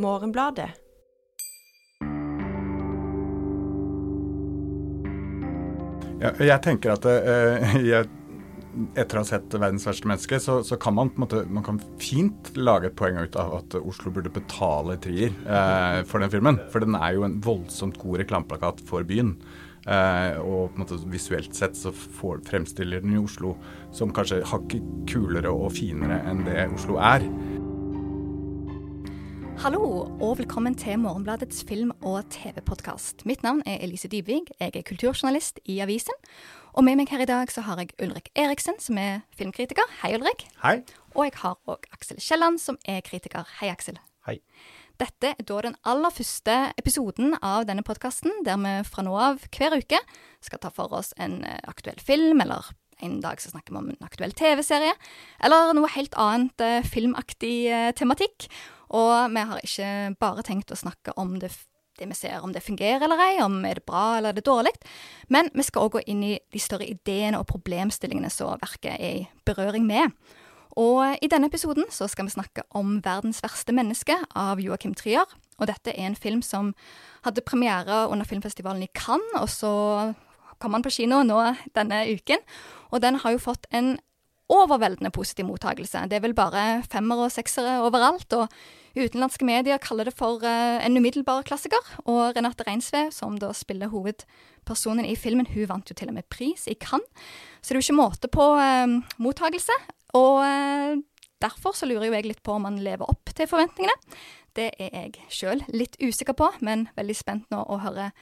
Morgenbladet. Jeg, jeg tenker at uh, jeg, etter å ha sett 'Verdens verste menneske', så, så, kan man måte man kan fint lage et poeng ut av at Oslo burde betale trier uh, for den filmen. For den er jo en voldsomt god reklameplakat for byen. Uh, og på en måte visuelt sett så får, fremstiller den jo Oslo som kanskje hakket kulere og finere enn det Oslo er. Hallo og velkommen til Morgenbladets film- og TV-podkast. Mitt navn er Elise Dybvig, jeg er kulturjournalist i avisen. Og med meg her i dag så har jeg Ulrik Eriksen, som er filmkritiker. Hei, Ulrik. Hei. Og jeg har òg Aksel Kielland, som er kritiker. Hei, Aksel. Hei. Dette er da den aller første episoden av denne podkasten, der vi fra nå av hver uke skal ta for oss en eh, aktuell film, eller en dag så snakker vi om en aktuell TV-serie, eller noe helt annet eh, filmaktig eh, tematikk. Og vi har ikke bare tenkt å snakke om det, det, vi ser, om det fungerer eller ei, om er det bra eller er det dårlig, men vi skal òg gå inn i de større ideene og problemstillingene som verket er i berøring med. Og i denne episoden så skal vi snakke om 'Verdens verste menneske' av Joakim Trier. Og dette er en film som hadde premiere under filmfestivalen i Cannes, og så kom han på kino nå denne uken. Og den har jo fått en overveldende positiv mottakelse. Det er vel bare femmere og seksere overalt. og Utenlandske medier kaller det for uh, en umiddelbar klassiker. Og Renate Reinsve, som da spiller hovedpersonen i filmen, hun vant jo til og med pris i Cannes. Så det er jo ikke måte på uh, mottagelse. Og uh, derfor så lurer jo jeg litt på om man lever opp til forventningene. Det er jeg sjøl litt usikker på, men veldig spent nå å høre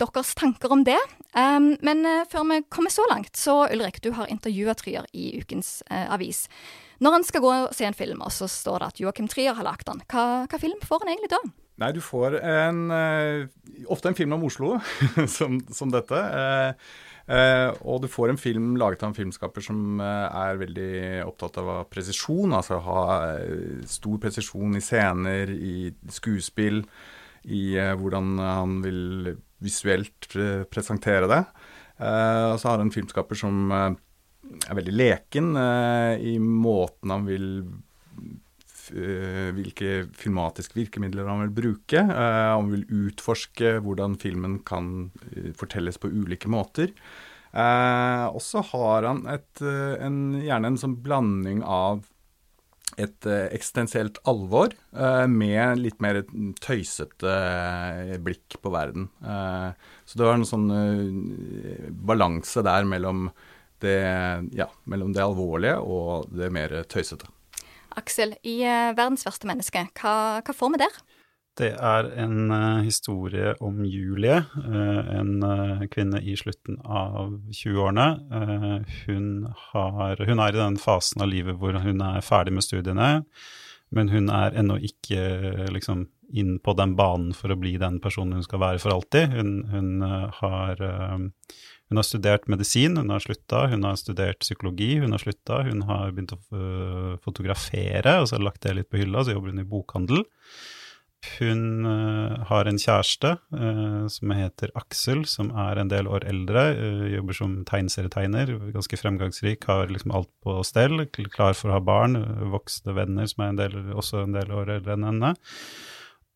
deres tanker om det. Um, men uh, før vi kommer så langt, så Ulrik, du har intervjua Tryer i ukens uh, avis. Når han skal gå og se en film, og så står det at Joakim Trier har lagd den, hva, hva, film får han egentlig da? Nei, du får en uh, Ofte en film om Oslo, som, som, dette. og du får en film laget av en filmskaper som er veldig opptatt av presisjon. Altså ha stor presisjon i scener, i skuespill, i hvordan han vil visuelt presentere det. Og så har han en filmskaper som er veldig leken uh, i måten han vil Hvilke filmatiske virkemidler han vil bruke. han vil utforske hvordan filmen kan fortelles på ulike måter. og så har han et, en, gjerne en sånn blanding av et eksistensielt alvor med litt mer tøysete blikk på verden. så det var en sånn balanse der mellom det, ja, mellom det alvorlige og det mer tøysete. Aksel, i 'Verdens verste menneske', hva, hva får vi der? Det er en uh, historie om Julie, uh, en uh, kvinne i slutten av 20-årene. Hun, hun, er i den fasen av livet hvor hun er ferdig med studiene, men hun er ennå ikke liksom inn på den banen for å bli den personen hun skal være for alltid. Hun, hun har, hun har studert medisin, hun har slutta. Hun har studert psykologi, hun har slutta. Hun har begynt å fotografere, og så har lagt det litt på hylla, så jobber hun i bokhandel. Hun uh, har en kjæreste uh, som heter Aksel, som er en del år eldre. Jobber som tegneserietegner, ganske fremgangsrik, har liksom alt på stell. Klar for å ha barn, voksne venner som er en del, også en del år eldre enn henne.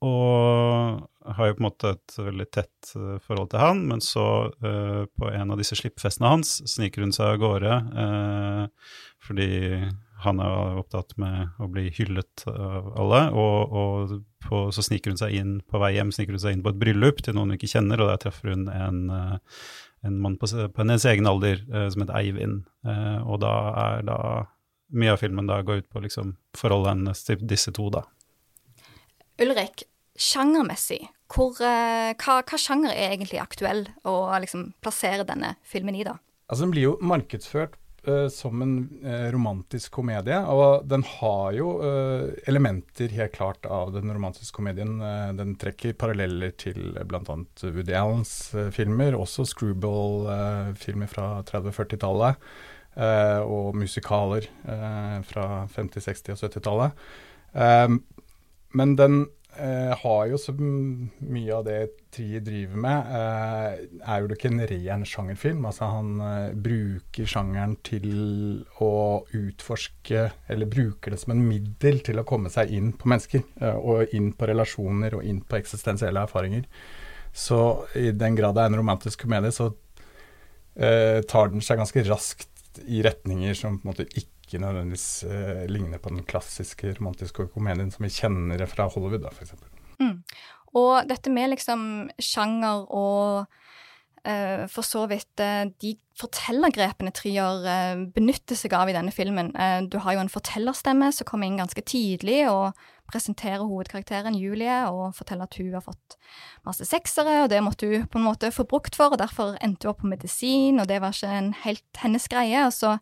Og har jo på en måte et veldig tett forhold til han, men så, på en av disse slippfestene hans, sniker hun seg av gårde fordi han er opptatt med å bli hyllet av alle, og, og på, så sniker hun seg inn på vei hjem sniker hun seg inn på et bryllup til noen hun ikke kjenner, og der treffer hun en, eh, en mann på, på hennes egen alder eh, som heter Eivind. Eh, og da er da mye av filmen da går ut på liksom forholdet hennes til disse to, da. Ulrik, sjangermessig, hvor, hva, hva, sjanger er egentlig aktuell å liksom plassere denne filmen i, da? Altså, Den blir jo markedsført uh, som en uh, romantisk komedie. Og den har jo uh, elementer helt klart av den romantiske komedien. den trekker paralleller til bl.a. Woody Allens filmer, også Screwball-filmer fra 30-40-tallet. og musikaler fra 50-, 60- og 70-tallet. Men den eh, har jo så mye av det Trier driver med, eh, er jo ikke en ren sjangerfilm. Altså han eh, bruker sjangeren til å utforske, eller bruker det som en middel til å komme seg inn på mennesker. Eh, og inn på relasjoner og inn på eksistensielle erfaringer. Så i den grad det er en romantisk komedie, så eh, tar den seg ganske raskt i retninger som på en måte ikke ikke nødvendigvis eh, ligner på den klassiske romantiske komedien som vi kjenner fra Hollywood, da, f.eks. Mm. Og dette med liksom sjanger og eh, for så vidt eh, de fortellergrepene Trier benytter seg av i denne filmen. du har jo en fortellerstemme som kommer inn ganske tidlig og presenterer hovedkarakteren Julie og forteller at hun har fått masse seksere, og det måtte hun på en måte få brukt for, og derfor endte hun opp på medisin, og det var ikke en helt hennes greie. og så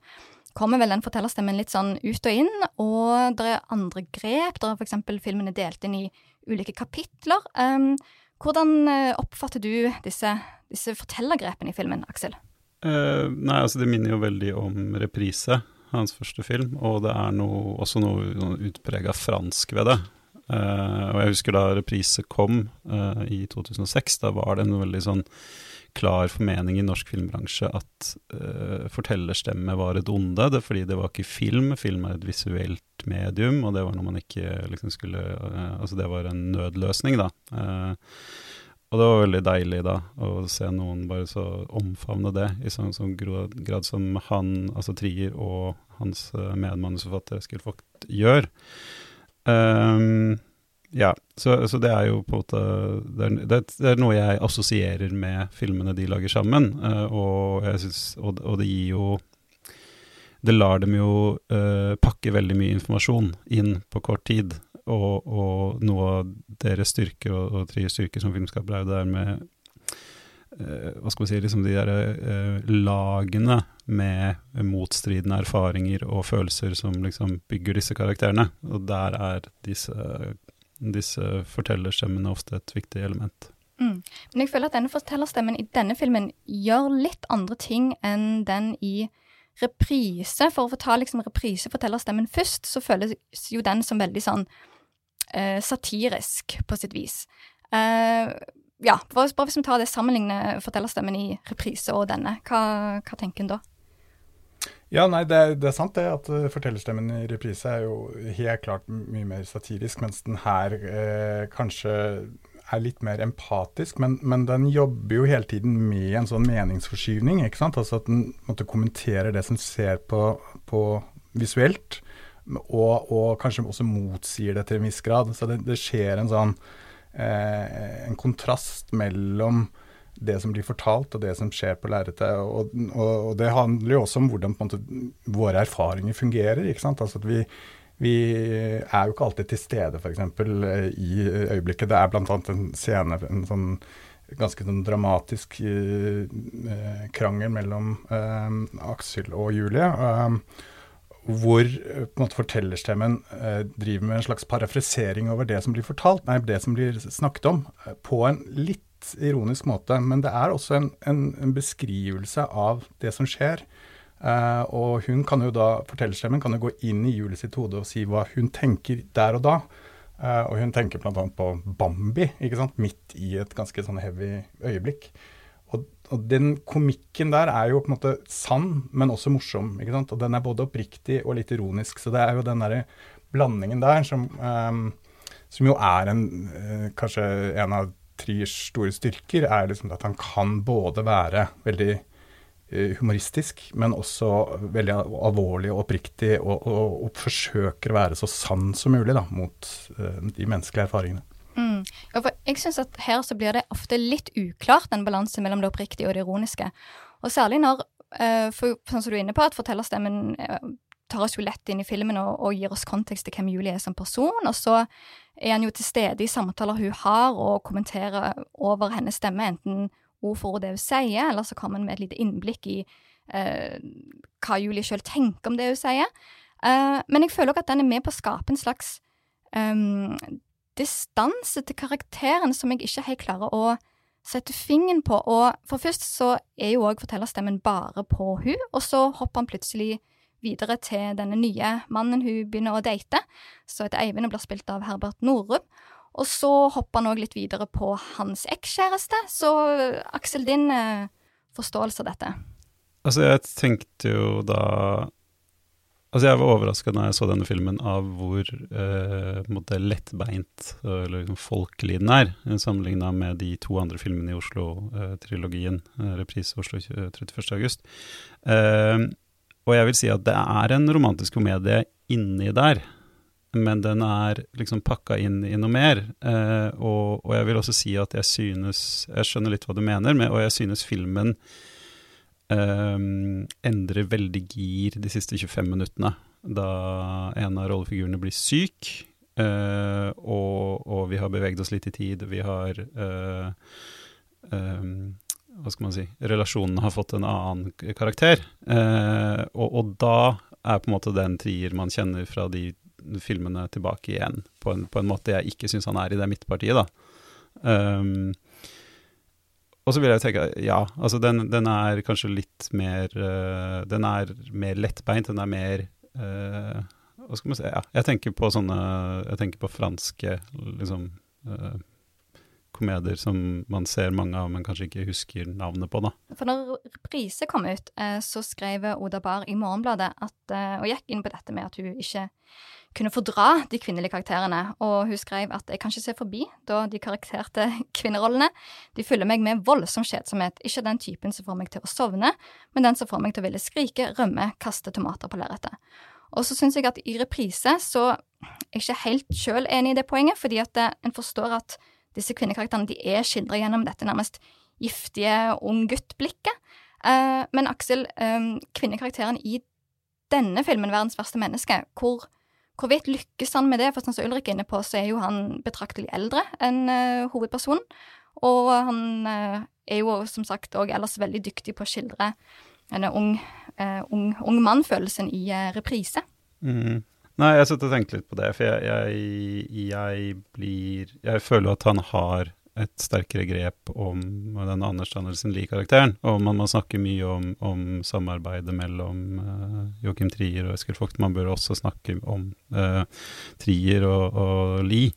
kommer vel den fortellerstemmen litt sånn ut og inn, og det er andre grep. Der er eksempel filmen er delt inn i ulike kapitler. Um, hvordan eh, oppfatter du disse, disse fortellergrepene i filmen, Aksel? Uh, nei, altså det minner jo veldig om reprise, hans første film, og det er noe, også noe, noe utprega fransk ved det. Uh, og jeg husker da reprise kom uh, i 2006, da var det en veldig sånn klar formening i norsk filmbransje at uh, fortellerstemme var et onde. Det, fordi det var ikke film, film er et visuelt medium, og det var noe man ikke liksom skulle uh, Altså det var en nødløsning, da. Uh, og det var veldig deilig da å se noen bare så omfavne det i sånn, sånn grad som han, altså Trier og hans medmanusforfatter Eskil Vogt gjør. Um, ja, så, så, det er jo på en måte det er, det er, noe jeg assosierer med filmene de lager sammen. Uh, og, synes, og, og, det gir jo Det lar dem jo uh, pakke veldig mye informasjon inn på kort tid. Og, og noe av deres styrker og, og Triers styrker som filmskaper er jo det der med uh, Hva skal vi si liksom De der lagene med motstridende erfaringer og følelser som liksom bygger disse karakterene. Og der er disse disse fortellerstemmene ofte et viktig element. Mm. Men jeg føler at denne fortellerstemmen i denne filmen gjør litt andre ting enn den i reprise. For å få ta liksom reprisefortellerstemmen først, så føles jo den som veldig sånn uh, satirisk, på sitt vis. Uh, ja, bare hvis vi tar det sammenligner fortellerstemmen i reprise og denne, hva, hva tenker en da? Ja, nei, det, det, er sant det at uh, fortellerstemmen i reprise er jo helt klart mye mer satirisk, mens den her eh, kanskje er litt mer empatisk. Men, men, den jobber jo hele tiden med en sånn meningsforskyvning. ikke sant? Altså at den måtte kommentere det som ser på, på visuelt, og, og, kanskje også motsier det til en viss grad. Så det, det skjer en sånn eh, en kontrast mellom det som blir fortalt, og det som skjer på lerretet. Og, og, og, det handler jo også om hvordan måte, våre erfaringer fungerer. ikke sant? Altså at vi, vi er jo ikke alltid til stede, f.eks. i øyeblikket. Det er bl.a. en scene, en sånn ganske sånn dramatisk uh, krangel mellom uh, Aksel og Julie. Uh, hvor på en måte fortellerstemmen driver med en slags parafrisering over det som blir fortalt, nei, det som blir snakket om, på en litt ironisk måte. Men det er også en, en, en beskrivelse av det som skjer. Uh, og hun kan jo da, fortellerstemmen kan jo gå inn i Julie sitt hode og si hva hun tenker der og da. Uh, og hun tenker bl.a. på Bambi, ikke sant? midt i et ganske sånn heavy øyeblikk. Og, og, den komikken der er jo på en måte sann, men også morsom. ikke sant? Og den er både oppriktig og litt ironisk. Så det er jo den derre blandingen der som, um, som jo er en, kanskje en av Triers store styrker er liksom at han kan både være veldig eh, humoristisk, men også veldig alvorlig og oppriktig, og, og, og forsøker å være så sann som mulig da, mot uh, de menneskelige erfaringene. Mm. Ja, for jeg synes at her så blir det ofte litt uklart, den balansen mellom det oppriktige og det ironiske. Og særlig når, uh, for, sånn som du er inne på, at fortellerstemmen tar oss jo lett inn i filmen og, og gir oss kontekst til hvem Julie er som person, og så er han jo til stede i samtaler hun har, og kommenterer over hennes stemme, enten ord for ord det hun sier, eller så kommer han med et lite innblikk i eh, hva Julie sjøl tenker om det hun sier. Eh, men jeg føler også at den er med på å skape en slags um, distanse til karakteren som jeg ikke helt klarer å sette fingeren på. Og for først så er jo òg fortellerstemmen bare på hun, og så hopper han plutselig videre til denne nye mannen hun begynner å date, som heter Eivind og blir spilt av Herbert Norum. Og så hopper han òg litt videre på hans ekskjæreste. Så Aksel, din eh, forståelse av dette? Altså, jeg tenkte jo da Altså, jeg var overraska når jeg så denne filmen av hvor eh, lettbeint eller liksom folkelig den er, sammenligna med de to andre filmene i Oslo-trilogien, eh, Reprise Oslo 31. august. Eh, og jeg vil si at det er en romantisk komedie inni der, men den er liksom pakka inn i noe mer. Eh, og, og, jeg vil også si at jeg synes Jeg skjønner litt hva du mener, med, og jeg synes filmen eh, endrer veldig gir de siste 25 minuttene. Da en av rollefigurene blir syk, eh, og, og, vi har beveget oss litt i tid. Vi har eh, hva skal man si, relasjonen har fått en annen karakter. Eh, og, og, da er på en måte den trier man kjenner fra de filmene tilbake igjen, på en, på en måte jeg ikke syns han er i det midtpartiet, da. Um, og så vil jeg tenke, ja, altså den, den er kanskje litt mer uh, Den er mer lettbeint, den er mer uh, Hva skal man si, ja, jeg tenker på sånne Jeg tenker på franske liksom uh, komedier som man ser mange av, men kanskje ikke husker navnet på, da. For når reprise kom ut, eh, så skrev Oda Bar i Morgenbladet at, eh, og gikk inn på dette med at hun ikke kunne fordra de kvinnelige karakterene, og hun skrev at jeg kan ikke se forbi da de karakterte kvinnerollene. De fyller meg med voldsom kjedsomhet, ikke den typen som får meg til å sovne, men den som får meg til å ville skrike, rømme, kaste tomater på lerretet. Og så syns jeg at i reprise så er jeg ikke helt sjøl enig i det poenget, fordi at eh, en forstår at disse kvinnekarakterene de er skildra gjennom dette nærmest giftige ung gutt-blikket. Uh, men Aksel, um, kvinnekarakteren i denne filmen, 'Verdens verste menneske', hvor, hvorvidt lykkes han med det? For som Ulrik er inne på, så er jo han betraktelig eldre enn uh, hovedpersonen. Og han er jo som sagt òg ellers veldig dyktig på å skildre denne ung, ung, ung mann-følelsen i reprise. Mm. Nei, jeg satt og tenkte litt på det, for jeg, jeg, jeg, blir Jeg føler at han har et sterkere grep om den Anders Danielsen Lie-karakteren. Og man, må snakker mye om, om samarbeidet mellom uh, Joachim Trier og Eskil Vogt. Man bør også snakke om uh, Trier og, og Lie.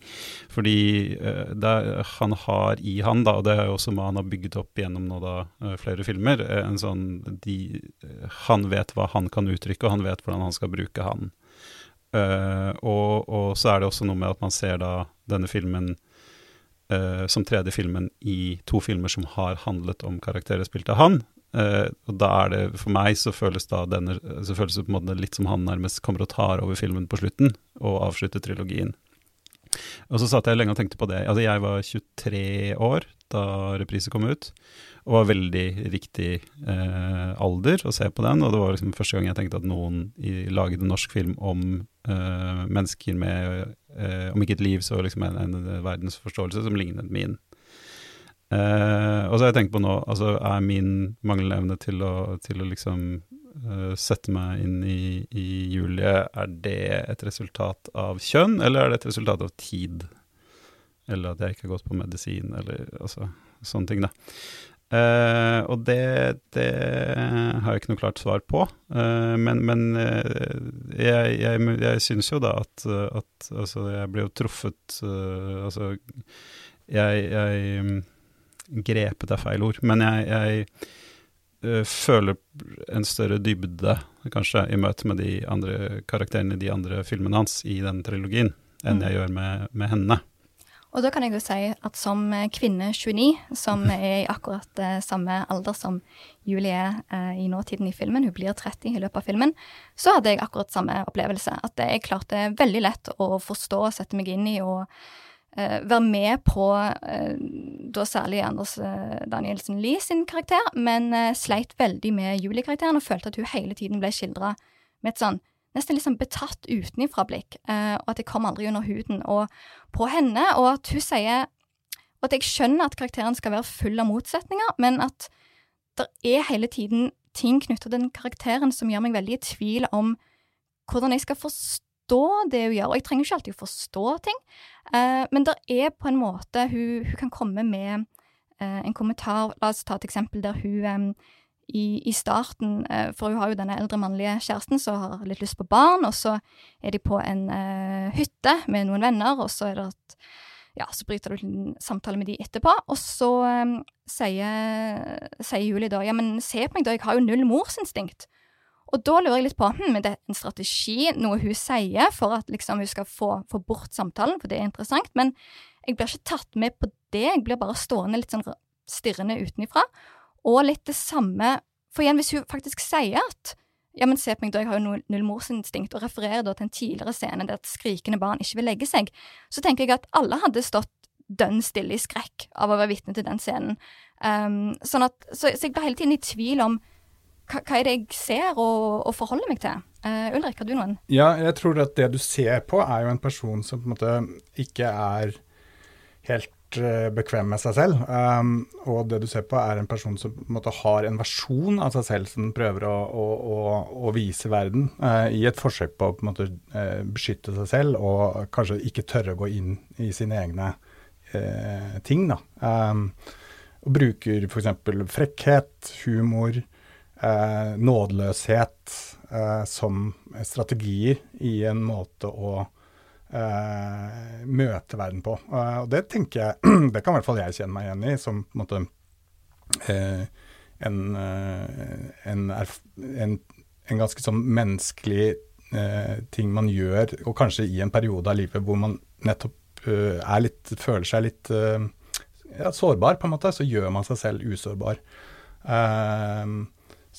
Fordi uh, er, han har i han, da, og det er jo også hva han har bygget opp gjennom nå da, flere filmer, en sånn de, Han vet hva han kan uttrykke, og han vet hvordan han skal bruke han. Uh, og, og, så er det også noe med at man ser da denne filmen uh, som tredje filmen i to filmer som har handlet om karakterer spilt av han. Uh, og da er det, for meg så føles da denne så føles det på en måte litt som han nærmest kommer og tar over filmen på slutten, og avslutter trilogien. Og så satt jeg lenge og tenkte på det. Altså, jeg var 23 år da reprise kom ut, og var veldig riktig eh, alder å se på den. Og det var liksom første gang jeg tenkte at noen i, laget en norsk film om eh, mennesker med, eh, om ikke et liv, så liksom en, en verdensforståelse som lignet min. Eh, og så har jeg tenkt på nå, altså er min manglende evne til å, til å liksom sette meg inn i, i, Julie, er det et resultat av kjønn, eller er det et resultat av tid? Eller at jeg ikke har gått på medisin, eller altså sånne ting, da. Uh, og det, det, har jeg ikke noe klart svar på. Uh, men, men uh, jeg, jeg, jeg syns jo da at, at, Altså, jeg ble jo truffet Altså, jeg, jeg mm, Grepet er feil ord, men jeg, uh, føler en større dybde, kanskje, i møte med de andre karakterene i de andre filmene hans i den trilogien, enn mm. jeg gjør med, med, henne. Og da kan jeg jo si at som kvinne 29, som er i akkurat uh, samme alder som Julie er uh, i nåtiden i filmen, hun blir 30 i løpet av filmen, så hadde jeg akkurat samme opplevelse. At jeg klarte veldig lett å forstå og sette meg inn i og være med på uh, da særlig Anders uh, Danielsen Lie sin karakter, men sleit veldig med Julie-karakteren og følte at hun hele tiden ble skildra med et sånn nesten liksom betatt utenifra-blikk, og at jeg kom aldri under huden og på henne, og at hun sier og at jeg skjønner at karakteren skal være full av motsetninger, men at det er hele tiden ting knytta til den karakteren som gjør meg veldig i tvil om hvordan jeg skal forstå forstå det hun gjør. Og jeg trenger ikke alltid å forstå ting, uh, men det er på en måte Hun, hun kan komme med uh, en kommentar La oss ta et eksempel der hun um, i, i, starten uh, For hun har jo denne eldre mannlige kjæresten som har litt lyst på barn, og så er de på en hytte med noen venner, og så er det at ja, så bryter du en samtale med de etterpå, og så um, sier, sier Julie da ja, men se på meg da, jeg har jo null morsinstinkt. Og da lurer jeg litt på hm, er det en strategi, noe hun sier for at liksom, hun skal få, få, bort samtalen, for det er interessant, men jeg blir ikke tatt med på det, jeg blir bare stående litt sånn stirrende utenifra. Og litt det samme, for igjen, hvis hun faktisk sier at ja, men se på meg da, jeg har jo null, morsinstinkt, og refererer da til en tidligere scene der et skrikende barn ikke vil legge seg, så tenker jeg at alle hadde stått dønn stille i skrekk av å være vitne til den scenen. Um, sånn at, så, så, jeg blir hele tiden i tvil om hva, er det jeg ser og, og forholder meg til. Uh, Ulrik, har du noen? Ja, jeg tror at det du ser på, er jo en person som på en måte ikke er helt uh, bekvem med seg selv. Um, og det du ser på, er en person som på en måte, har en versjon av seg selv som den prøver å, å, å, å vise verden, uh, i et forsøk på å på en måte, beskytte seg selv, og kanskje ikke tørre å gå inn i sine egne ting. Da. Um, og bruker f.eks. frekkhet, humor, nådeløshet som strategier i en måte å eh, møte verden på. Uh, og det tenker jeg Det kan i hvert fall jeg kjenne meg igjen i, som på en måte eh, en, eh, en, en, en, ganske sånn menneskelig eh, ting man gjør, og kanskje i en periode av livet hvor man nettopp er litt, føler seg litt ja, sårbar, på en måte, så gjør man seg selv usårbar. Uh,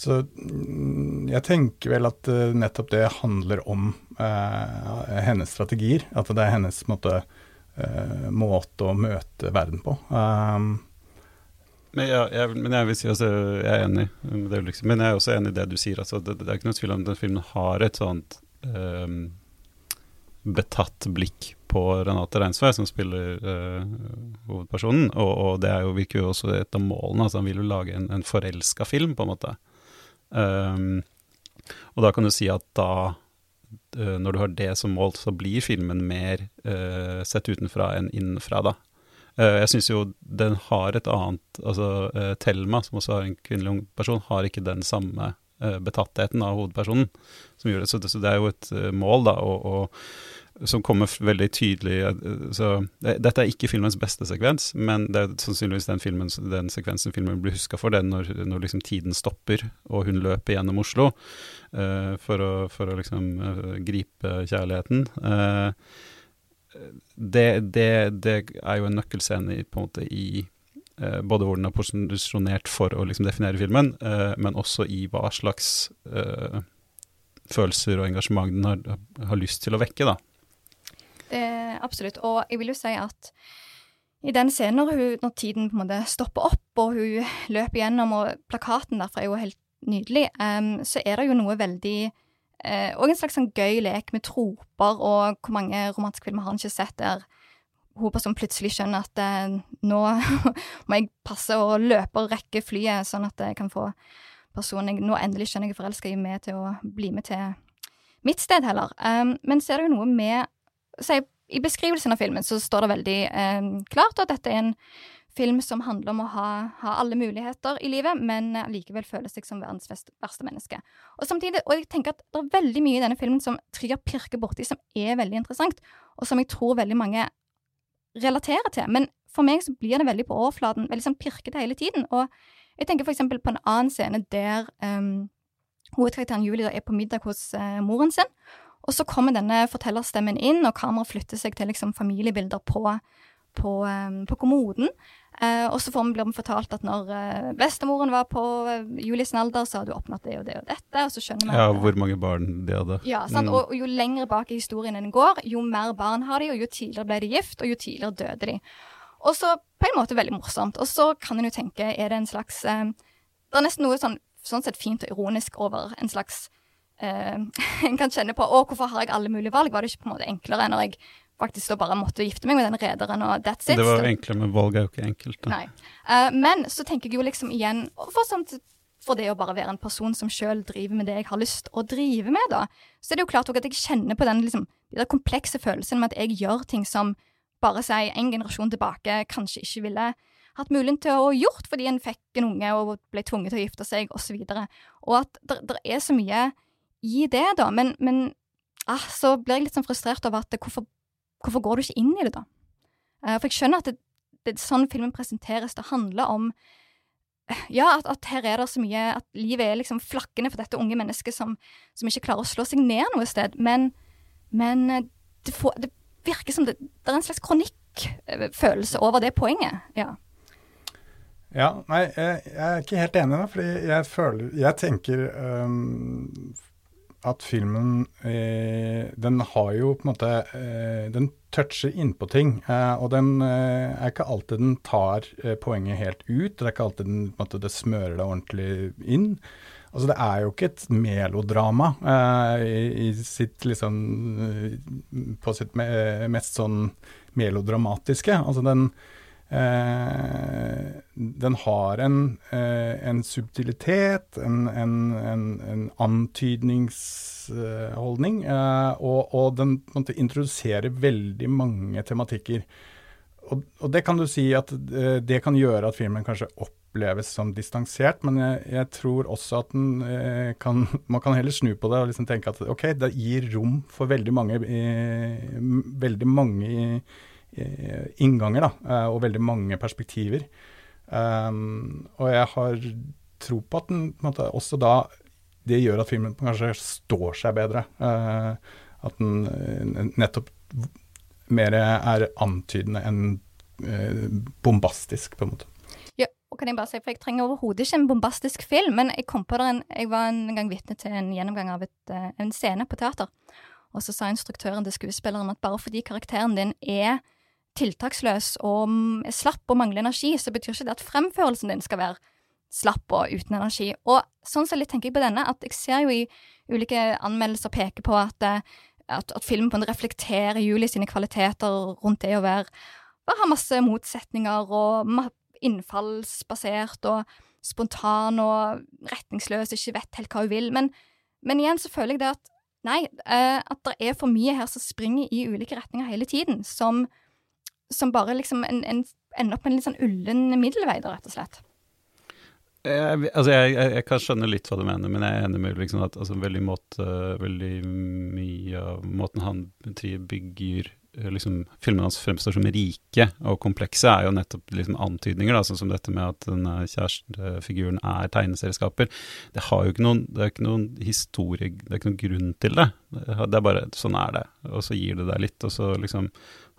så mm, jeg tenker vel at uh, nettopp det handler om eh, hennes strategier. At det er hennes måte, eh, måte å møte verden på. Um, men, ja, jeg, men, jeg, vil si altså, jeg er enig det, liksom. Men jeg er også enig i det du sier. Altså, det, det, er ikke noe tvil om den filmen har et sånt um, betatt blikk på Renate Reinsvær, som spiller uh, hovedpersonen. Og, og, det jo, virker jo også et av målene. Altså, han vil jo lage en, en forelska film, på en måte. Um, og da kan du si at da, uh, når du har det som mål, så blir filmen mer uh, sett utenfra enn innenfra, da. Uh, jeg syns jo den har et annet Altså Thelma, som også har en kvinnelig ung person, har ikke den samme betattheten av hovedpersonen som gjør det. Så det, så det er jo et mål, da, å som kommer veldig tydelig eh, så, Dette er ikke filmens beste sekvens, men det er sannsynligvis den, filmen, den sekvensen filmen blir huska for. Den når, når liksom tiden stopper, og hun løper gjennom Oslo uh, for, å, for, å, liksom uh, gripe kjærligheten. Uh, det, det, det, er jo en nøkkelscene i, på en måte i både hvor den er posisjonert for å liksom definere filmen, men også i hva slags følelser og engasjement den har, har lyst til å vekke. da. Det, absolutt. Og jeg vil jo si at i den scenen når, hun, når tiden på en måte stopper opp, og hun løper gjennom, og plakaten derfra er jo helt nydelig, um, så er det jo noe veldig uh, Og en slags sånn gøy lek med troper, og hvor mange romantiske filmer har han ikke sett der hovedpersonen plutselig skjønner at uh, nå må jeg passe å løpe og rekke flyet, sånn at jeg kan få personen jeg nå endelig skjønner jeg er forelska i, med til å bli med til mitt sted heller. Um, men så er det jo noe med si, I beskrivelsen av filmen så står det veldig eh, klart at dette er en film som handler om å ha, ha alle muligheter i livet, men likevel føle seg som verdens verste menneske. Og samtidig, og jeg tenker at det er veldig mye i denne filmen som Trygger pirker borti, som er veldig interessant, og som jeg tror veldig mange relaterer til. Men for meg så blir det veldig på overflaten, veldig sånn pirkete hele tiden. Og jeg tenker eksempel på en annen scene der um, hovedkarakteren Julie er på middag hos uh, moren sin, og så kommer denne fortellerstemmen inn, og kameraet flytter seg til liksom familiebilder på, på, um, på kommoden. Uh, og så blir vi fortalt at når uh, bestemoren var på uh, Julies alder, så hadde hun oppnådd det og det og dette. Og så skjønner man Ja, hvor mange barn de hadde. Ja? Mm. Og, og, jo lenger bak i historien den går, jo mer barn har de, og jo tidligere ble de gift, og jo tidligere døde de. Og så på en måte veldig morsomt. Og så kan en jo tenke, er det en slags Det er nesten noe sånn, sånn sett fint og ironisk over en slags eh, en kan kjenne på å, hvorfor har jeg alle mulige valg? Var det ikke på en måte enklere når jeg faktisk da bare måtte gifte meg med den rederen, og that's it? Det var jo enklere, men valg er jo ikke enkelt. Da. Nei. Uh, men så tenker jeg jo liksom igjen for, sånt, for det å bare være en person som sjøl driver med det jeg har lyst å drive med, da, så er det jo klart at jeg kjenner på den liksom, den komplekse følelsen med at jeg gjør ting som bare si en generasjon tilbake kanskje ikke ville hatt muligheten til å gjort fordi en fikk en unge og ble tvunget til å gifte seg, osv. Og, så og at det er så mye i det, da. Men, men ah, så blir jeg litt sånn frustrert over at hvorfor, hvorfor, går du ikke inn i det, da? Uh, for jeg skjønner at det, det er sånn filmen presenteres. Det handler om ja, at, at, her er det så mye At livet er liksom flakkende for dette unge mennesket som, som ikke klarer å slå seg ned noe sted. Men, men det, får, det, virker som det, det er en slags kronikkfølelse over det poenget. Ja. Ja, nei, jeg, jeg, er ikke helt enig, da, fordi jeg føler Jeg tenker um, at filmen eh, Den har jo på en måte eh, Den toucher innpå ting. Eh, og den eh, er ikke alltid den tar eh, poenget helt ut. Det er ikke alltid den, måte, det smører det ordentlig inn. Altså, det er jo ikke et melodrama eh, i, i, sitt liksom På sitt me mest sånn melodramatiske. Altså, den den har en, eh, en subtilitet, en, en, en antydningsholdning, eh, og, og, den måtte introduserer veldig mange tematikker. Og, og, det kan du si at det kan gjøre at filmen kanskje oppleves som distansert, men jeg, jeg tror også at den kan Man kan heller snu på det og liksom tenke at ok, det gir rom for veldig mange, veldig mange i, Eh, innganger, da, eh, og veldig mange perspektiver. Um, og jeg har tro på at den på måte, også da det gjør at filmen kanskje står seg bedre. Uh, at den nettopp mer er antydende enn uh, bombastisk, på en måte. Ja, og kan Jeg bare si, for jeg trenger overhodet ikke en bombastisk film, men jeg kom på det en, jeg var en gang vitne til en gjennomgang av et, en scene på teater. Og så sa instruktøren til skuespilleren at bare fordi karakteren din er tiltaksløs og slapp og mangler energi, så betyr ikke det at fremførelsen din skal være slapp og uten energi. Og sånn så litt tenker jeg på denne, at jeg ser jo i ulike anmeldelser peke på at, eh, at, at filmen på en reflekterer Julie sine kvaliteter rundt det å være bare ha masse motsetninger og innfallsbasert og spontan og retningsløs, ikke vet helt hva hun vil. Men, men igjen så føler jeg det at nei, eh, at det er for mye her som springer i ulike retninger hele tiden, som som bare liksom en, en, ender opp med en litt sånn ullen middelvei, rett og slett. Jeg, altså jeg, jeg, jeg, kan skjønne litt hva du mener, men jeg er enig med liksom at altså veldig, måte, veldig mye av måten han bygger liksom, filmene hans fremstår som rike og komplekse, er jo nettopp liksom, antydninger, da, sånn som dette med at denne kjærestefiguren er tegneserieskaper. Det har jo ikke noen, det er ikke noen historie, det er ikke noen grunn til det. Det er bare sånn er det, og så gir det deg litt, og så liksom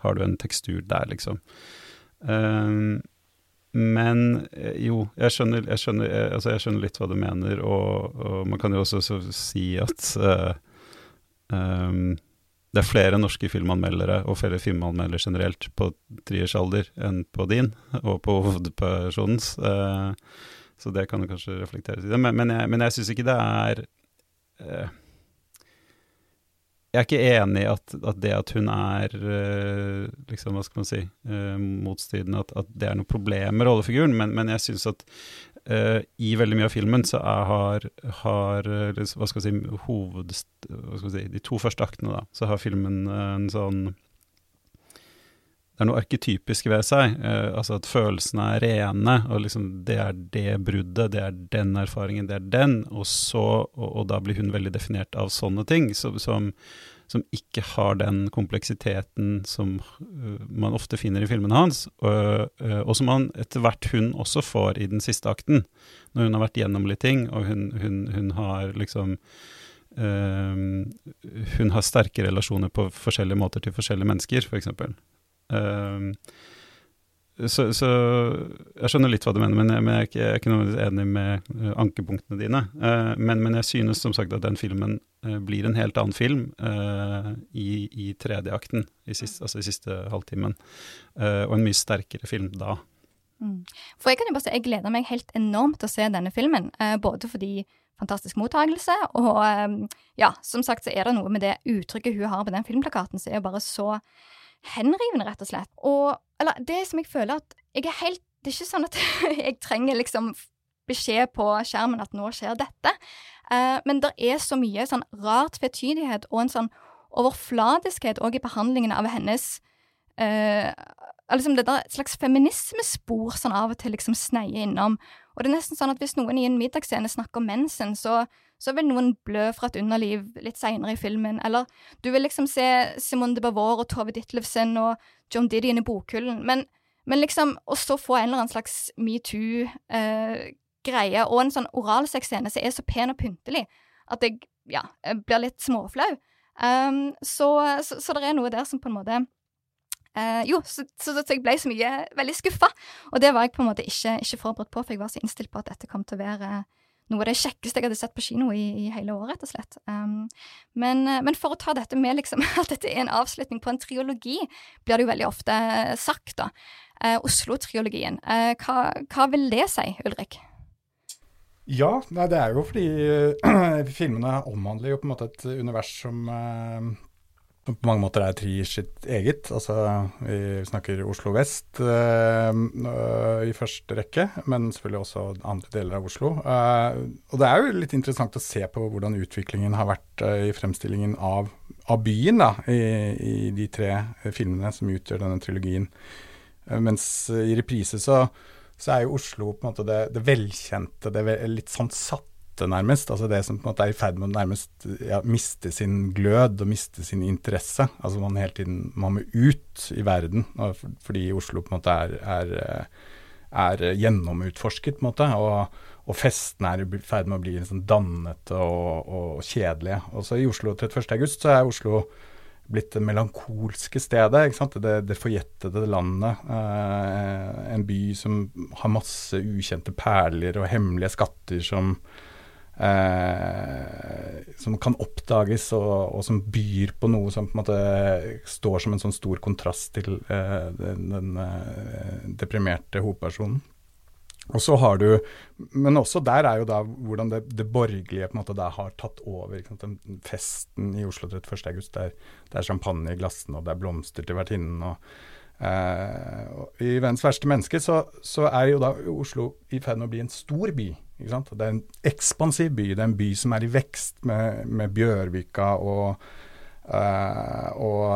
har du en tekstur der, liksom. Um, men eh, jo, jeg skjønner, jeg, skjønner, jeg, eh, altså jeg skjønner, litt hva du mener, og, og man kan jo også si at uh, um, det er flere norske filmanmeldere og flere filmanmeldere generelt på triers alder enn på din og på hovedpersonens, uh, så det kan du kanskje reflekteres i. Men, men jeg, men syns ikke det er uh, jeg er ikke enig i at, at, det at hun er uh, liksom, hva skal man si, uh, motstridende, at, at, det er noe problem med rollefiguren, men, men jeg syns at uh, i veldig mye av filmen så er, har, har hva skal man si, hoved... Hva skal man si, de to første aktene, da, så har filmen en sånn er noe arketypisk ved seg. Eh, altså at følelsene er rene, og liksom det er det bruddet, det er den erfaringen, det er den. Og så, og, og da blir hun veldig definert av sånne ting, som, som, som ikke har den kompleksiteten som uh, man ofte finner i filmene hans, og, uh, og som man etter hvert hun også får i den siste akten, når hun har vært gjennom litt ting, og hun, hun, hun har liksom Uh, hun har sterke relasjoner på forskjellige måter til forskjellige mennesker, f.eks. For Ehm, så, så, jeg skjønner litt hva du mener, men jeg, men jeg, er, ikke, jeg er ikke noe enig med uh, ankepunktene dine. Uh, men, men, jeg synes som sagt at den filmen uh, blir en helt annen film i, i tredje akten, i siste, altså i siste halvtimen, og en mye sterkere film da. Mm. For jeg kan jo bare si, jeg gleder meg helt enormt til å se denne filmen, både fordi fantastisk mottagelse, og ja, som sagt så er det noe med det uttrykket hun har på den filmplakaten, som er bare så henrivende, rett og slett. Og Eller det som jeg føler at jeg er helt Det er ikke sånn at jeg trenger liksom beskjed på skjermen at nå skjer dette. Uh, men det er så mye sånn rar tvetydighet og en sånn overfladiskhet òg i behandlingen av hennes uh, liksom Det der et slags feminismespor sånn av og til liksom sneier innom. Og det er nesten sånn at hvis noen i en middagsscene snakker om mensen, så, så vil noen blø fra et underliv litt seinere i filmen. Eller du vil liksom se Simone de Bavor og Tove Ditlevsen og John Diddy i bokhyllen. Men, men liksom, og så få en eller annen slags metoo-greie og en sånn oralsexscene som er så pen og pyntelig at jeg, ja, blir litt småflau. Um, så, så, så det er noe der som på en måte Uh, jo, så, så, så, jeg ble så mye veldig skuffa. Og det var jeg på en måte ikke, ikke, forberedt på, for jeg var så innstilt på at dette kom til å være noe av det kjekkeste jeg hadde sett på kino i, i hele året, rett og slett. Um, men, eh, men, for å ta dette med liksom, at dette er en avslutning på en triologi, blir det jo veldig ofte sagt, da. Uh, Oslo-triologien. Uh, hva, hva, vil det si, Ulrik? Ja, nei, det er jo fordi filmene omhandler jo på en måte et univers som på mange måter er Trier sitt eget. Altså, vi snakker Oslo vest øh, i første rekke, men selvfølgelig også andre deler av Oslo. Uh, og det er jo litt interessant å se på hvordan utviklingen har vært uh, i fremstillingen av, av byen da, i, i, de tre filmene som utgjør denne trilogien. mens i reprise så, så, er jo Oslo på en måte det, det velkjente, det litt sånn satt nærmest. Altså det som på en måte er i ferd med å nærmest ja, miste sin glød og miste sin interesse. Altså man hele tiden man må ut i verden, fordi Oslo på en måte er, er, er gjennomutforsket, på en måte. Og, og festene er i ferd med å bli liksom dannete og, og kjedelige. Og så i Oslo 31.8 så er Oslo blitt det melankolske stedet. Det, det forjettede landet. Eh, en by som har masse ukjente perler og hemmelige skatter som Eh, som kan oppdages, og, og, som byr på noe som på en måte står som en sånn stor kontrast til eh, den, den eh, deprimerte hovedpersonen. Og så har du, Men også der er jo da hvordan det, det borgerlige på en måte da har tatt over. Den festen i Oslo 31. august, der det er champagne i glassene, og det er blomster til vertinnen. og Eh, I 'Verdens verste menneske' så, så, er jo da Oslo i ferd med å bli en stor by. Det er en ekspansiv by. Det er en by som er i vekst med, med Bjørvika og, uh, og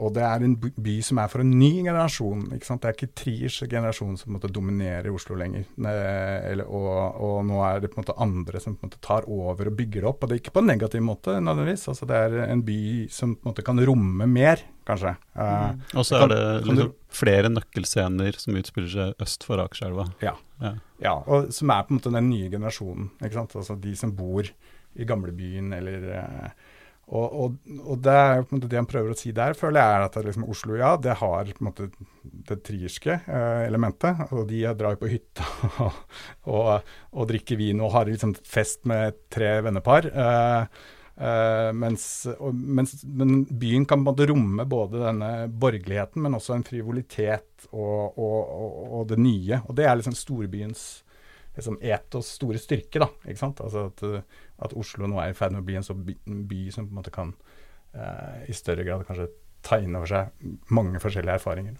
og det er en by som er for en ny generasjon. ikke sant? Det er ikke Triers generasjon som måte, dominerer Oslo lenger. Eller, og, og, nå er det på en måte andre som på en måte tar over og bygger det opp. Og det er ikke på en negativ måte, nødvendigvis. Altså, det er en by som på en måte kan romme mer, kanskje. Mm. Uh, og så er det liksom, flere nøkkelscener som utspiller seg øst for Akerselva. Ja. ja. ja. og som er på en måte den nye generasjonen. ikke sant? Altså de som bor i gamlebyen eller uh, og, og, og, det er på en måte det han prøver å si der, føler jeg er at liksom, Oslo ja, det har på en måte det trierske eh, elementet. Og de drar på hytta og, og, drikker vin og har liksom fest med tre vennepar. Eh, eh, mens, mens, men byen kan på en måte romme både denne borgerligheten, men også en frivolitet og, det nye. Og det er liksom storbyens liksom etos store styrke. da, ikke sant? Altså at, at, Oslo nå er i ferd med å bli en sånn by, by, som på en måte kan eh, i større grad kanskje ta inn over seg mange forskjellige erfaringer.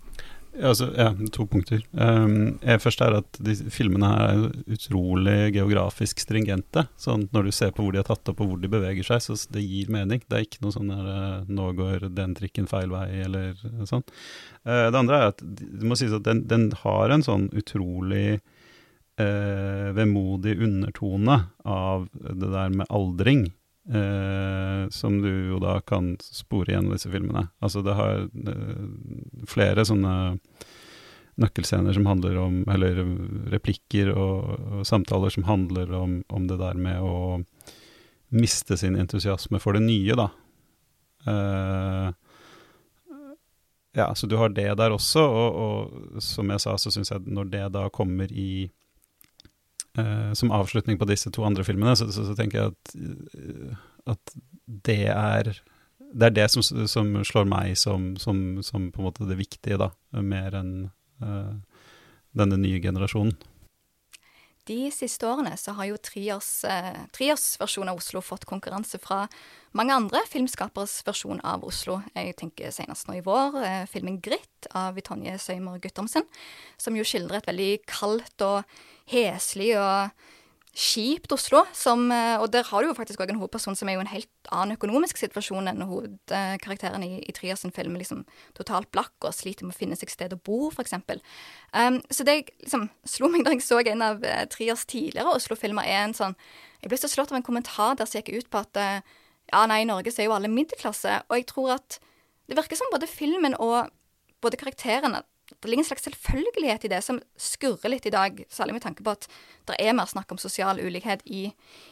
Ja, altså, ja, to punkter. Um, først er at de filmene her er utrolig geografisk stringente. sånn Når du ser på hvor de har tatt opp og hvor de beveger seg, så det gir mening. Det er ikke noe sånn der uh, 'nå går den trikken feil vei', eller sånn. Uh, det andre er at det må sies at den, den har en sånn utrolig eh, vemodig undertone av det der med aldring, eh, som du jo da kan spore igjen i disse filmene. Altså det har eh, flere sånne nøkkelscener som handler om Eller replikker og, og samtaler som handler om, om, det der med å miste sin entusiasme for det nye, da. Uh, ja, så du har det der også, og, og som jeg sa, så syns jeg når det da kommer i Uh, som avslutning på disse to andre filmene, så, så, så tenker jeg at, uh, at, det er det er det som, som slår meg som, som, som, på en måte det viktige, da, mer enn uh, denne nye generasjonen. De siste årene så har jo treårsversjonen eh, av Oslo fått konkurranse fra mange andre filmskaperes versjon av Oslo. Jeg tenker senest nå i vår, eh, filmen 'Gritt' av Tonje Søymer Guttormsen, som jo skildrer et veldig kaldt og heslig og kjipt Oslo, som, eh, og der har du jo faktisk òg en hovedperson som er jo en helt annen økonomisk situasjon enn hovedkarakteren i, i Trias film. Liksom totalt blakk og sliter med å finne seg sted å bo, f.eks. Um, så det liksom slo meg da jeg så en av uh, Trias tidligere Oslo-filmer, er en sånn Jeg ble så slått av en kommentar der som gikk ut på at uh, ja, nei, i Norge så er jo alle middelklasse, og jeg tror at det virker som både filmen og både karakterene det ligger en slags selvfølgelighet i det som skurrer litt i dag, særlig med tanke på at det er mer snakk om sosial ulikhet i,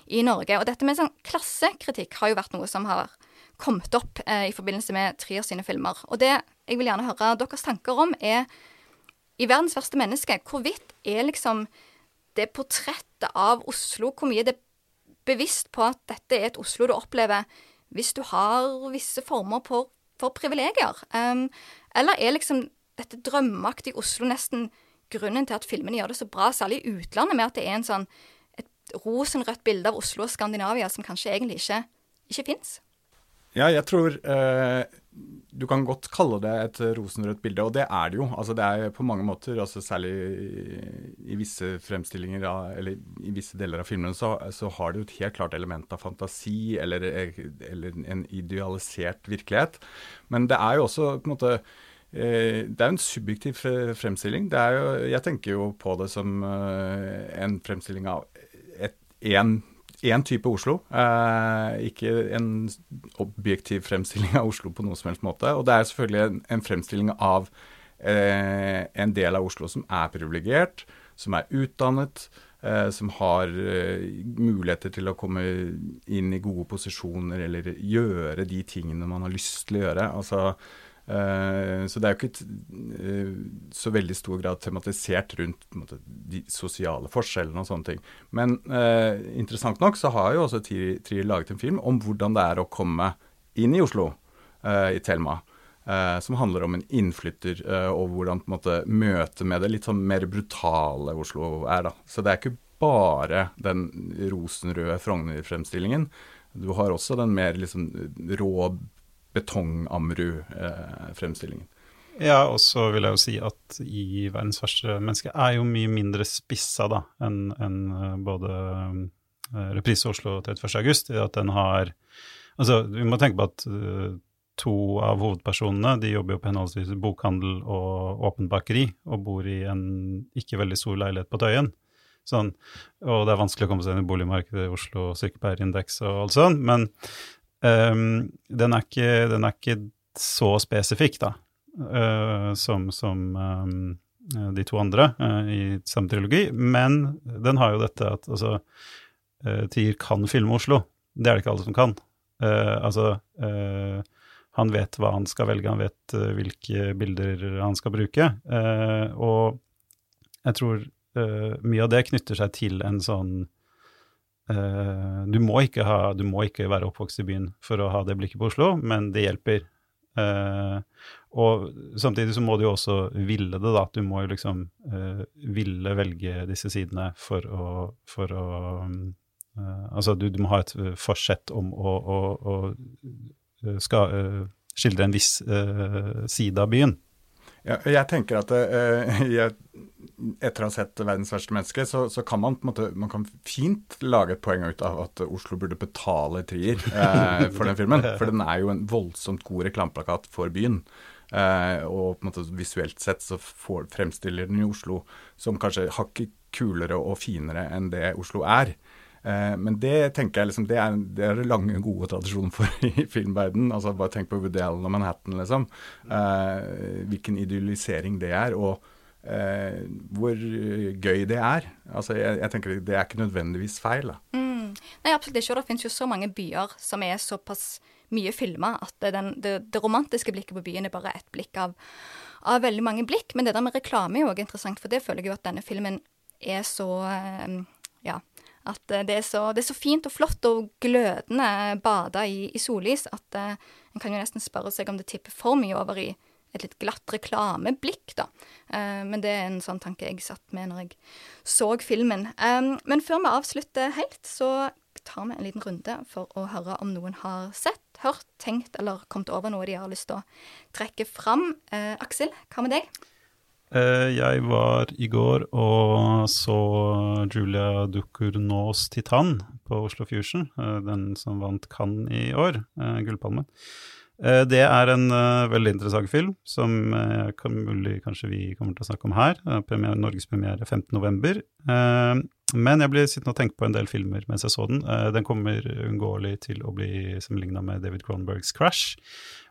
i Norge. Og dette med sånn klassekritikk har jo vært noe som har kommet opp eh, i forbindelse med Trier sine filmer. Og det jeg vil gjerne høre deres tanker om, er i 'Verdens verste menneske', hvorvidt er liksom det portrettet av Oslo, hvor mye det er bevisst på at dette er et Oslo du opplever hvis du har visse former for, for privilegier? Um, eller er liksom dette drømmeaktige Oslo nesten grunnen til at filmene gjør det så bra, særlig i utlandet, med at det er en sånn, et rosenrødt bilde av Oslo og Skandinavia som kanskje egentlig ikke, ikke fins? Ja, jeg tror eh, du kan godt kalle det et rosenrødt bilde, og det er det jo. Altså, det er på mange måter, altså, særlig i, i visse fremstillinger, av, eller i visse deler av filmene, så, så, har det jo et helt klart element av fantasi eller, eller en idealisert virkelighet. Men det er jo også på en måte det er jo en subjektiv fremstilling. Jo, jeg tenker jo på det som eh, en fremstilling av én type Oslo. Eh, ikke en objektiv fremstilling av Oslo på noen som helst måte. Og det er selvfølgelig en, fremstilling av eh, en del av Oslo som er privilegert, som er utdannet, eh, som har eh, muligheter til å komme inn i gode posisjoner eller gjøre de tingene man har lyst til å gjøre. altså Eh, så det er jo ikke uh, så veldig stor grad tematisert rundt måte, de sosiale forskjellene og sånne ting. Men uh, interessant nok så har jo også Trier laget en film om hvordan det er å komme inn i Oslo, i Thelma. som handler om en innflytter og hvordan på møtet med det litt sånn mer brutale Oslo er. da. Så det er ikke bare den rosenrøde Frogner-fremstillingen. Du har også den mer liksom rå betong-Ammerud-fremstillingen. Ja, og så vil jeg jo si at i 'Verdens verste menneske' er jo mye mindre spissa da, enn en eh, både uh, Reprise Oslo 31. august. At den har Altså, vi må tenke på at to av hovedpersonene de jobber jo på henholdsvis bokhandel og åpent bakeri, og bor i en ikke veldig stor leilighet på Tøyen. Sånn, og det er vanskelig å komme seg inn i boligmarkedet i Oslo, sykepleierindeks og alt sånt. Men Um, den, er ikke, den, er ikke, så spesifikk, da, uh, som, som um, de to andre uh, i samme trilogi, men den har jo dette at altså uh, Tier kan filme Oslo. Det er det ikke alle som kan. altså han vet hva han skal velge, han vet hvilke bilder han skal bruke. og jeg tror mye av det knytter seg til en sånn du, må ha, du, må ikke være oppvokst i byen for å ha det blikket på Oslo, men det hjelper. Uh, og samtidig så må du jo også ville det, da. Du må jo liksom uh, ville velge disse sidene for å, for å Altså, du, du, må ha et forsett om å, å, å skal, skildre en viss side av byen. Ja, jeg tenker at jeg etter å ha sett 'Verdens verste menneske', så, så, kan man måte man kan fint lage et poeng ut av at Oslo burde betale Trier uh, for den filmen. For den er jo en voldsomt god reklameplakat for byen. Uh, og måte visuelt sett så får, fremstiller den jo Oslo som kanskje hakket kulere og finere enn det Oslo er. Eh, men det tenker jeg liksom, det er, det lange, gode tradisjonen for i filmverdenen. Altså, bare tenk på Woody Allen og Manhattan, liksom. Eh, hvilken idealisering det er. og eh, hvor gøy det er. Altså, jeg, jeg, tenker Det er ikke nødvendigvis feil. da. Mm. Nei, absolutt ikke. Og det finnes jo så mange byer som er såpass mye filma at den, det, det, romantiske blikket på byen er bare ett blikk av, av, veldig mange blikk. Men det der med reklame er jo også interessant, for det føler jeg jo at denne filmen er så eh, Ja. At det er, så, det er så fint og flott og glødende bada i, i sollys at uh, en kan jo nesten spørre seg om det tipper for mye over i et litt glatt reklameblikk, da. Uh, men det er en sånn tanke jeg satt med når jeg så filmen. Um, men før vi avslutter helt, så tar vi en liten runde for å høre om noen har sett, hørt, tenkt eller kommet over noe de har lyst til å trekke fram. Uh, Aksel, hva med deg? Eh, jeg var i går og så Julia Ducournau's 'Titan' på Oslo Fusion. Eh, den som vant Cannes i år, eh, Gullpalmen. Det er en veldig interessant film, som mulig kanskje vi kommer til å snakke om her. Premier, Norgespremiere 15.11. Men jeg ble sittende og tenke på en del filmer mens jeg så den. Den kommer uunngåelig til å bli sammenligna med David Cronbergs 'Crash'.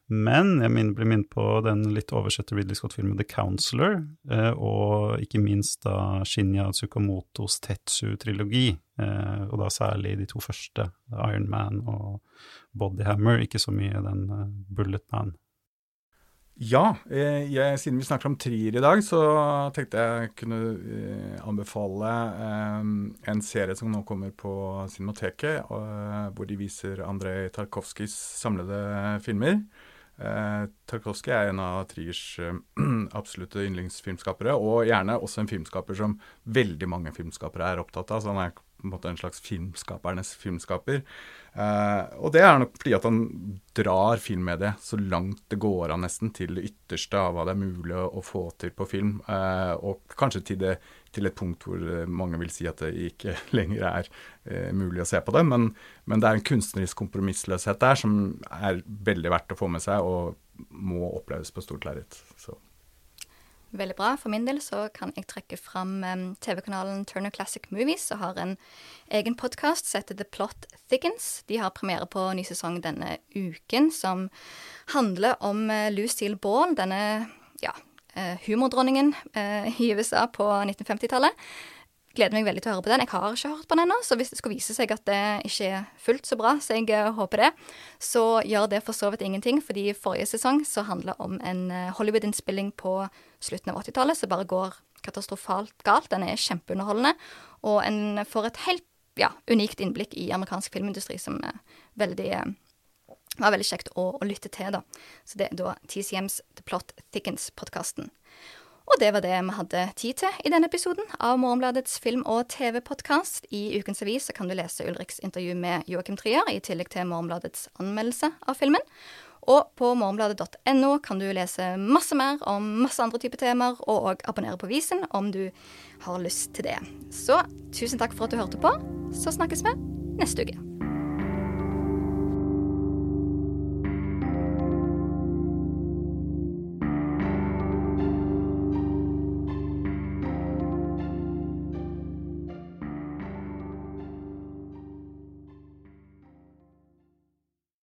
Men jeg blir minnet på den litt oversette Ridley Scott-filmen The Counselor, eh, og ikke minst da Shinya Tsukamotos Tetsu-trilogi, eh, og da særlig de to første, Iron Man og Bodyhammer, ikke så mye den eh, Bullet Man. Ja, jeg, siden vi snakker om trier i dag, så tenkte jeg kunne anbefale en serie som nå kommer på Cinemateket, hvor de viser Andrej Tarkovskijs samlede filmer. Eh, Tarkovskij er en av Triers eh, absolutte yndlingsfilmskapere, og gjerne også en filmskaper som veldig mange filmskapere er opptatt av. Så han er på en måte en slags filmskapernes filmskaper. Eh, og det er nok fordi at han drar filmmediet så langt det går an, nesten, til det ytterste av hva det er mulig å, få til på film. Eh, og kanskje til, det, til, et punkt hvor eh, mange vil si at det ikke lenger er eh, mulig å se på det. Men, men, det er en kunstnerisk kompromissløshet der som er veldig verdt å få med seg, og må oppleves på stort lerret. Veldig bra. For min del så kan jeg trekke fram um, TV-kanalen Turner Classic Movies, som har en egen podkast som heter The Plot Thickens. De har premiere på ny sesong denne uken, som handler om uh, Lucille Ball, denne ja, uh, humordronningen uh, i USA på 1950-tallet gleder meg veldig til å høre på den. Jeg har ikke hørt på den ennå, så hvis det skal vise seg at det ikke er fullt så bra, så jeg uh, håper det, så gjør det for så vidt ingenting, fordi forrige sesong så handla om en uh, Hollywood-innspilling på slutten av 80-tallet som bare går katastrofalt galt. Den er kjempeunderholdende, og en får et helt ja, unikt innblikk i amerikansk filmindustri som er veldig var veldig kjekt å, å, lytte til, da. Så det er da TCMs The Plot Thickens-podkasten. Og det var det vi hadde tid til i denne episoden av Morgenbladets film- og TV-podkast. I ukens avis kan du lese Ulriks intervju med Joakim Trier, i tillegg til Morgenbladets anmeldelse av filmen. Og på morgenbladet.no kan du lese masse mer om masse andre typer temaer, og òg abonnere på Visen om du har lyst til det. Så tusen takk for at du hørte på. Så snakkes vi neste uke.